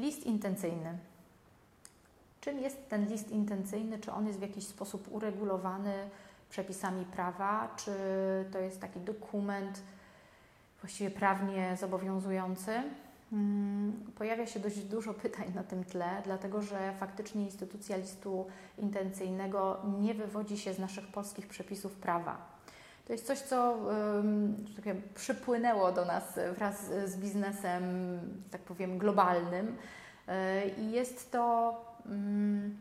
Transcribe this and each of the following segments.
List intencyjny. Czym jest ten list intencyjny? Czy on jest w jakiś sposób uregulowany przepisami prawa? Czy to jest taki dokument właściwie prawnie zobowiązujący? Mm, pojawia się dość dużo pytań na tym tle, dlatego że faktycznie instytucja listu intencyjnego nie wywodzi się z naszych polskich przepisów prawa. To jest coś, co powiem, przypłynęło do nas wraz z biznesem, tak powiem, globalnym. E, I jest to. Mm,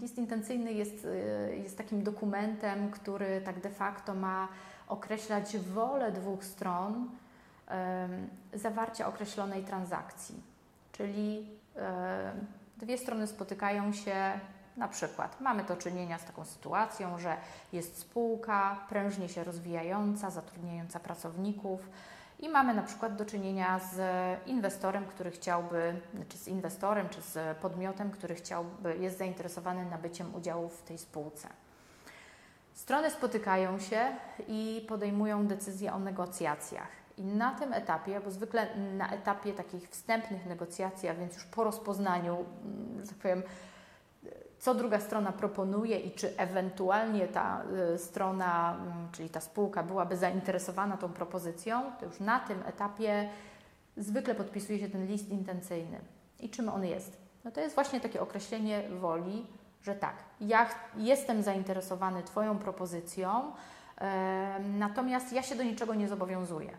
list intencyjny jest, e, jest takim dokumentem, który tak de facto ma określać wolę dwóch stron zawarcia określonej transakcji. Czyli dwie strony spotykają się, na przykład mamy do czynienia z taką sytuacją, że jest spółka prężnie się rozwijająca, zatrudniająca pracowników i mamy na przykład do czynienia z inwestorem, który chciałby, czy z inwestorem, czy z podmiotem, który chciałby, jest zainteresowany nabyciem udziałów w tej spółce. Strony spotykają się i podejmują decyzję o negocjacjach. I na tym etapie, bo zwykle na etapie takich wstępnych negocjacji, a więc już po rozpoznaniu, mm, że tak powiem, co druga strona proponuje i czy ewentualnie ta y, strona, mm, czyli ta spółka byłaby zainteresowana tą propozycją, to już na tym etapie zwykle podpisuje się ten list intencyjny. I czym on jest? No to jest właśnie takie określenie woli, że tak, ja jestem zainteresowany Twoją propozycją, natomiast ja się do niczego nie zobowiązuję.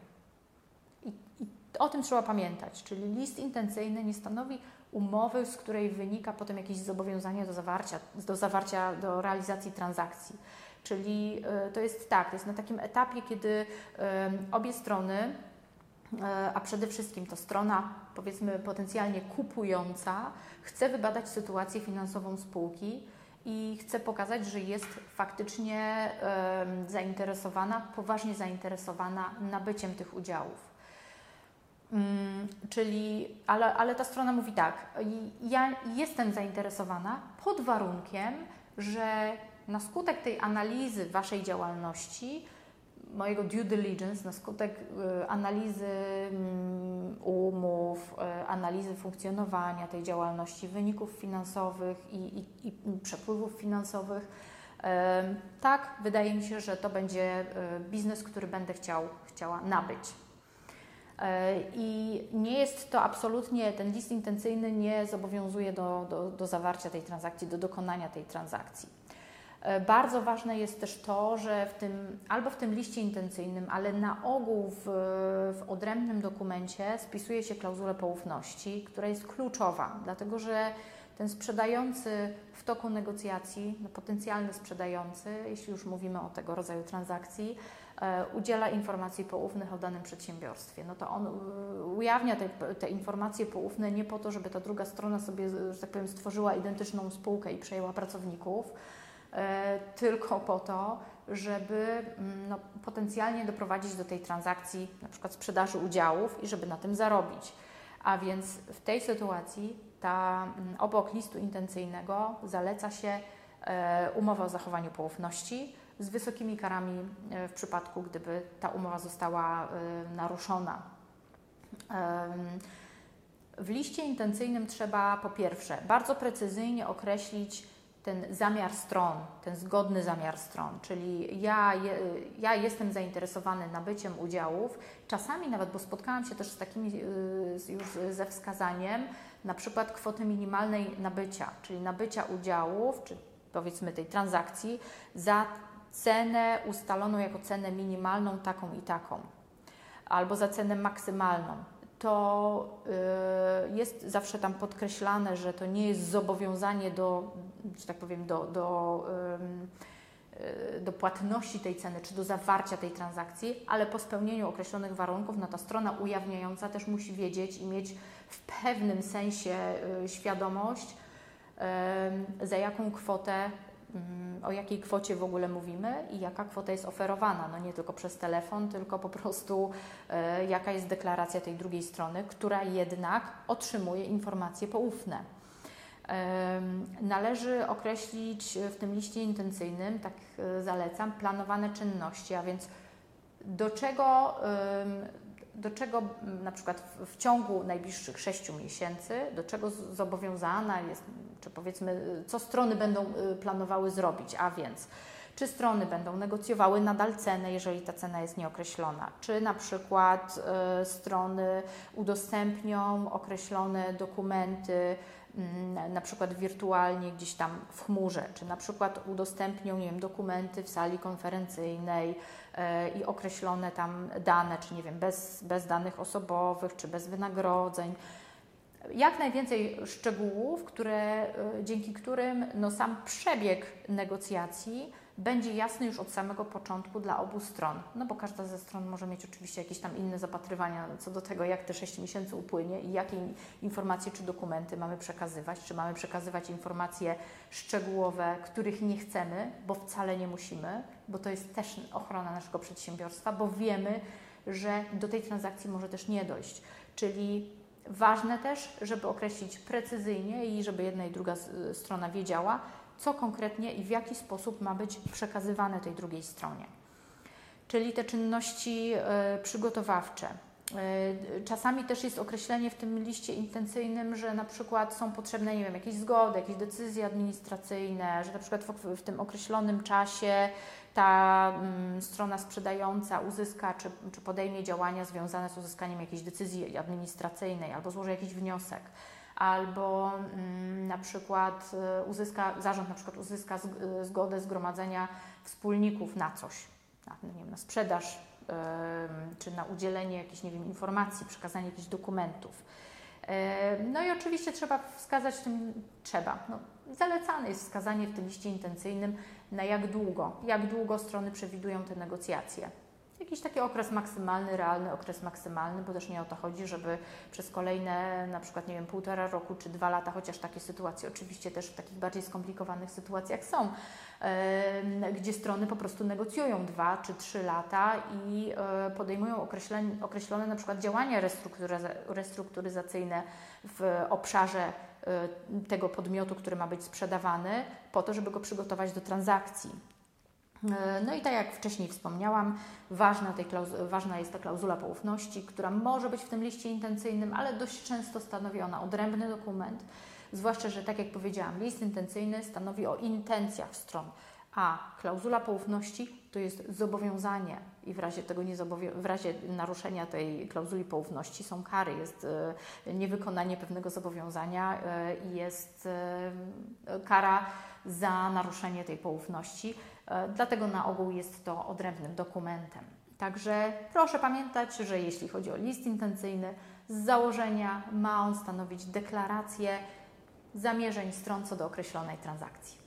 O tym trzeba pamiętać, czyli list intencyjny nie stanowi umowy, z której wynika potem jakieś zobowiązanie do zawarcia, do zawarcia, do realizacji transakcji. Czyli e, to jest tak, to jest na takim etapie, kiedy obie strony, e, a przede wszystkim to strona, powiedzmy, potencjalnie kupująca, chce wybadać sytuację finansową spółki i chce pokazać, że jest faktycznie zainteresowana, poważnie zainteresowana nabyciem tych udziałów. Mm, czyli, ale, ale ta strona mówi tak, ja jestem zainteresowana pod warunkiem, że na skutek tej analizy Waszej działalności, mojego due diligence, na skutek y, analizy mm, umów, y, analizy funkcjonowania tej działalności, wyników finansowych i, i, i przepływów finansowych, y, tak, wydaje mi się, że to będzie biznes, który będę chciał, chciała nabyć. E, I nie jest to absolutnie, ten list intencyjny nie zobowiązuje do, do, do zawarcia tej transakcji, do dokonania tej transakcji. E, bardzo ważne jest też to, że w tym, albo w tym liście intencyjnym, ale na ogół w, w odrębnym dokumencie spisuje się klauzulę poufności, która jest kluczowa, dlatego że ten sprzedający w toku negocjacji, no potencjalny sprzedający, jeśli już mówimy o tego rodzaju transakcji, udziela informacji poufnych o danym przedsiębiorstwie. No to on e, ujawnia te, te, informacje poufne nie po to, żeby ta druga strona sobie, że tak powiem, stworzyła identyczną spółkę i przejęła pracowników, e, tylko po to, żeby mm, no, potencjalnie doprowadzić do tej transakcji, na przykład sprzedaży udziałów i żeby na tym zarobić. A więc w tej sytuacji ta, mm, obok listu intencyjnego zaleca się umowa o zachowaniu poufności, z wysokimi karami e, w przypadku, gdyby ta umowa została e, naruszona. W liście intencyjnym trzeba po pierwsze bardzo precyzyjnie określić ten zamiar stron, ten zgodny zamiar stron, czyli ja, ja jestem zainteresowany nabyciem udziałów, czasami nawet, bo spotkałam się też z takimi e, już ze wskazaniem, na przykład kwoty minimalnej nabycia, czyli nabycia udziałów, czy powiedzmy tej transakcji za cenę ustaloną jako cenę minimalną taką i taką, albo za cenę maksymalną, to y, jest zawsze tam podkreślane, że to nie jest zobowiązanie do, że tak powiem, do, do, y, do płatności tej ceny, czy do zawarcia tej transakcji, ale po spełnieniu określonych warunków, no ta strona ujawniająca też musi wiedzieć i mieć w pewnym sensie y, świadomość, za jaką kwotę o jakiej kwocie w ogóle mówimy i jaka kwota jest oferowana. No nie tylko przez telefon, tylko po prostu e, jaka jest deklaracja tej drugiej strony, która jednak otrzymuje informacje poufne. E, należy określić w tym liście intencyjnym, tak e, zalecam, planowane czynności, a więc do czego do czego na przykład w, ciągu najbliższych 6 miesięcy, do czego zobowiązana jest, czy powiedzmy, co strony będą y, planowały zrobić, a więc czy strony będą negocjowały nadal cenę, jeżeli ta cena jest nieokreślona, czy na przykład y, strony udostępnią określone dokumenty, na przykład wirtualnie gdzieś tam w chmurze, czy na przykład udostępnią nie wiem, dokumenty w sali konferencyjnej y, i określone tam dane, czy nie wiem, bez, bez danych osobowych, czy bez wynagrodzeń. Jak najwięcej szczegółów, które, y, dzięki którym no, sam przebieg negocjacji będzie jasny już od samego początku dla obu stron. No bo każda ze stron może mieć oczywiście jakieś tam inne zapatrywania co do tego, jak te 6 miesięcy upłynie i jakie informacje czy dokumenty mamy przekazywać, czy mamy przekazywać informacje szczegółowe, których nie chcemy, bo wcale nie musimy, bo to jest też ochrona naszego przedsiębiorstwa, bo wiemy, że do tej transakcji może też nie dojść. Czyli ważne też, żeby określić precyzyjnie i żeby jedna i druga strona wiedziała, co konkretnie i w jaki sposób ma być przekazywane tej drugiej stronie. Czyli te czynności y, przygotowawcze. Y, czasami też jest określenie w tym liście intencyjnym, że na przykład są potrzebne, nie wiem, jakieś zgody, jakieś decyzje administracyjne, że na przykład w, w tym określonym czasie ta mm, strona sprzedająca uzyska czy, czy podejmie działania związane z uzyskaniem jakiejś decyzji administracyjnej albo złoży jakiś wniosek albo mm, na przykład y, uzyska, zarząd na przykład uzyska y, zgodę zgromadzenia wspólników na coś, na, nie wiem, na sprzedaż czy na udzielenie jakichś nie wiem, informacji, przekazanie jakichś dokumentów. No i oczywiście trzeba wskazać tym, trzeba, no, zalecane jest wskazanie w tym liście intencyjnym na jak długo, jak długo strony przewidują te negocjacje jakiś taki okres maksymalny, realny okres maksymalny, bo też nie o to chodzi, żeby przez kolejne na przykład, nie wiem, półtora roku czy dwa lata, chociaż takie sytuacje oczywiście też w takich bardziej skomplikowanych sytuacjach są, gdzie strony po prostu negocjują dwa czy trzy lata i e, podejmują określone, na przykład działania restrukturyzacyjne w obszarze e, tego podmiotu, który ma być sprzedawany, po to, żeby go przygotować do transakcji. E, no i tak jak wcześniej wspomniałam, ważna, ważna jest ta klauzula poufności, która może być w tym liście intencyjnym, ale dość często stanowi ona odrębny dokument, zwłaszcza, że tak jak powiedziałam, list intencyjny stanowi o intencjach stron, a klauzula poufności to jest zobowiązanie i w razie tego w razie naruszenia tej klauzuli poufności są kary, jest e, niewykonanie pewnego zobowiązania e, i jest kara za naruszenie tej poufności. E, dlatego na ogół jest to odrębnym dokumentem. Także proszę pamiętać, że jeśli chodzi o list intencyjny, z założenia ma on stanowić deklarację zamierzeń stron co do określonej transakcji.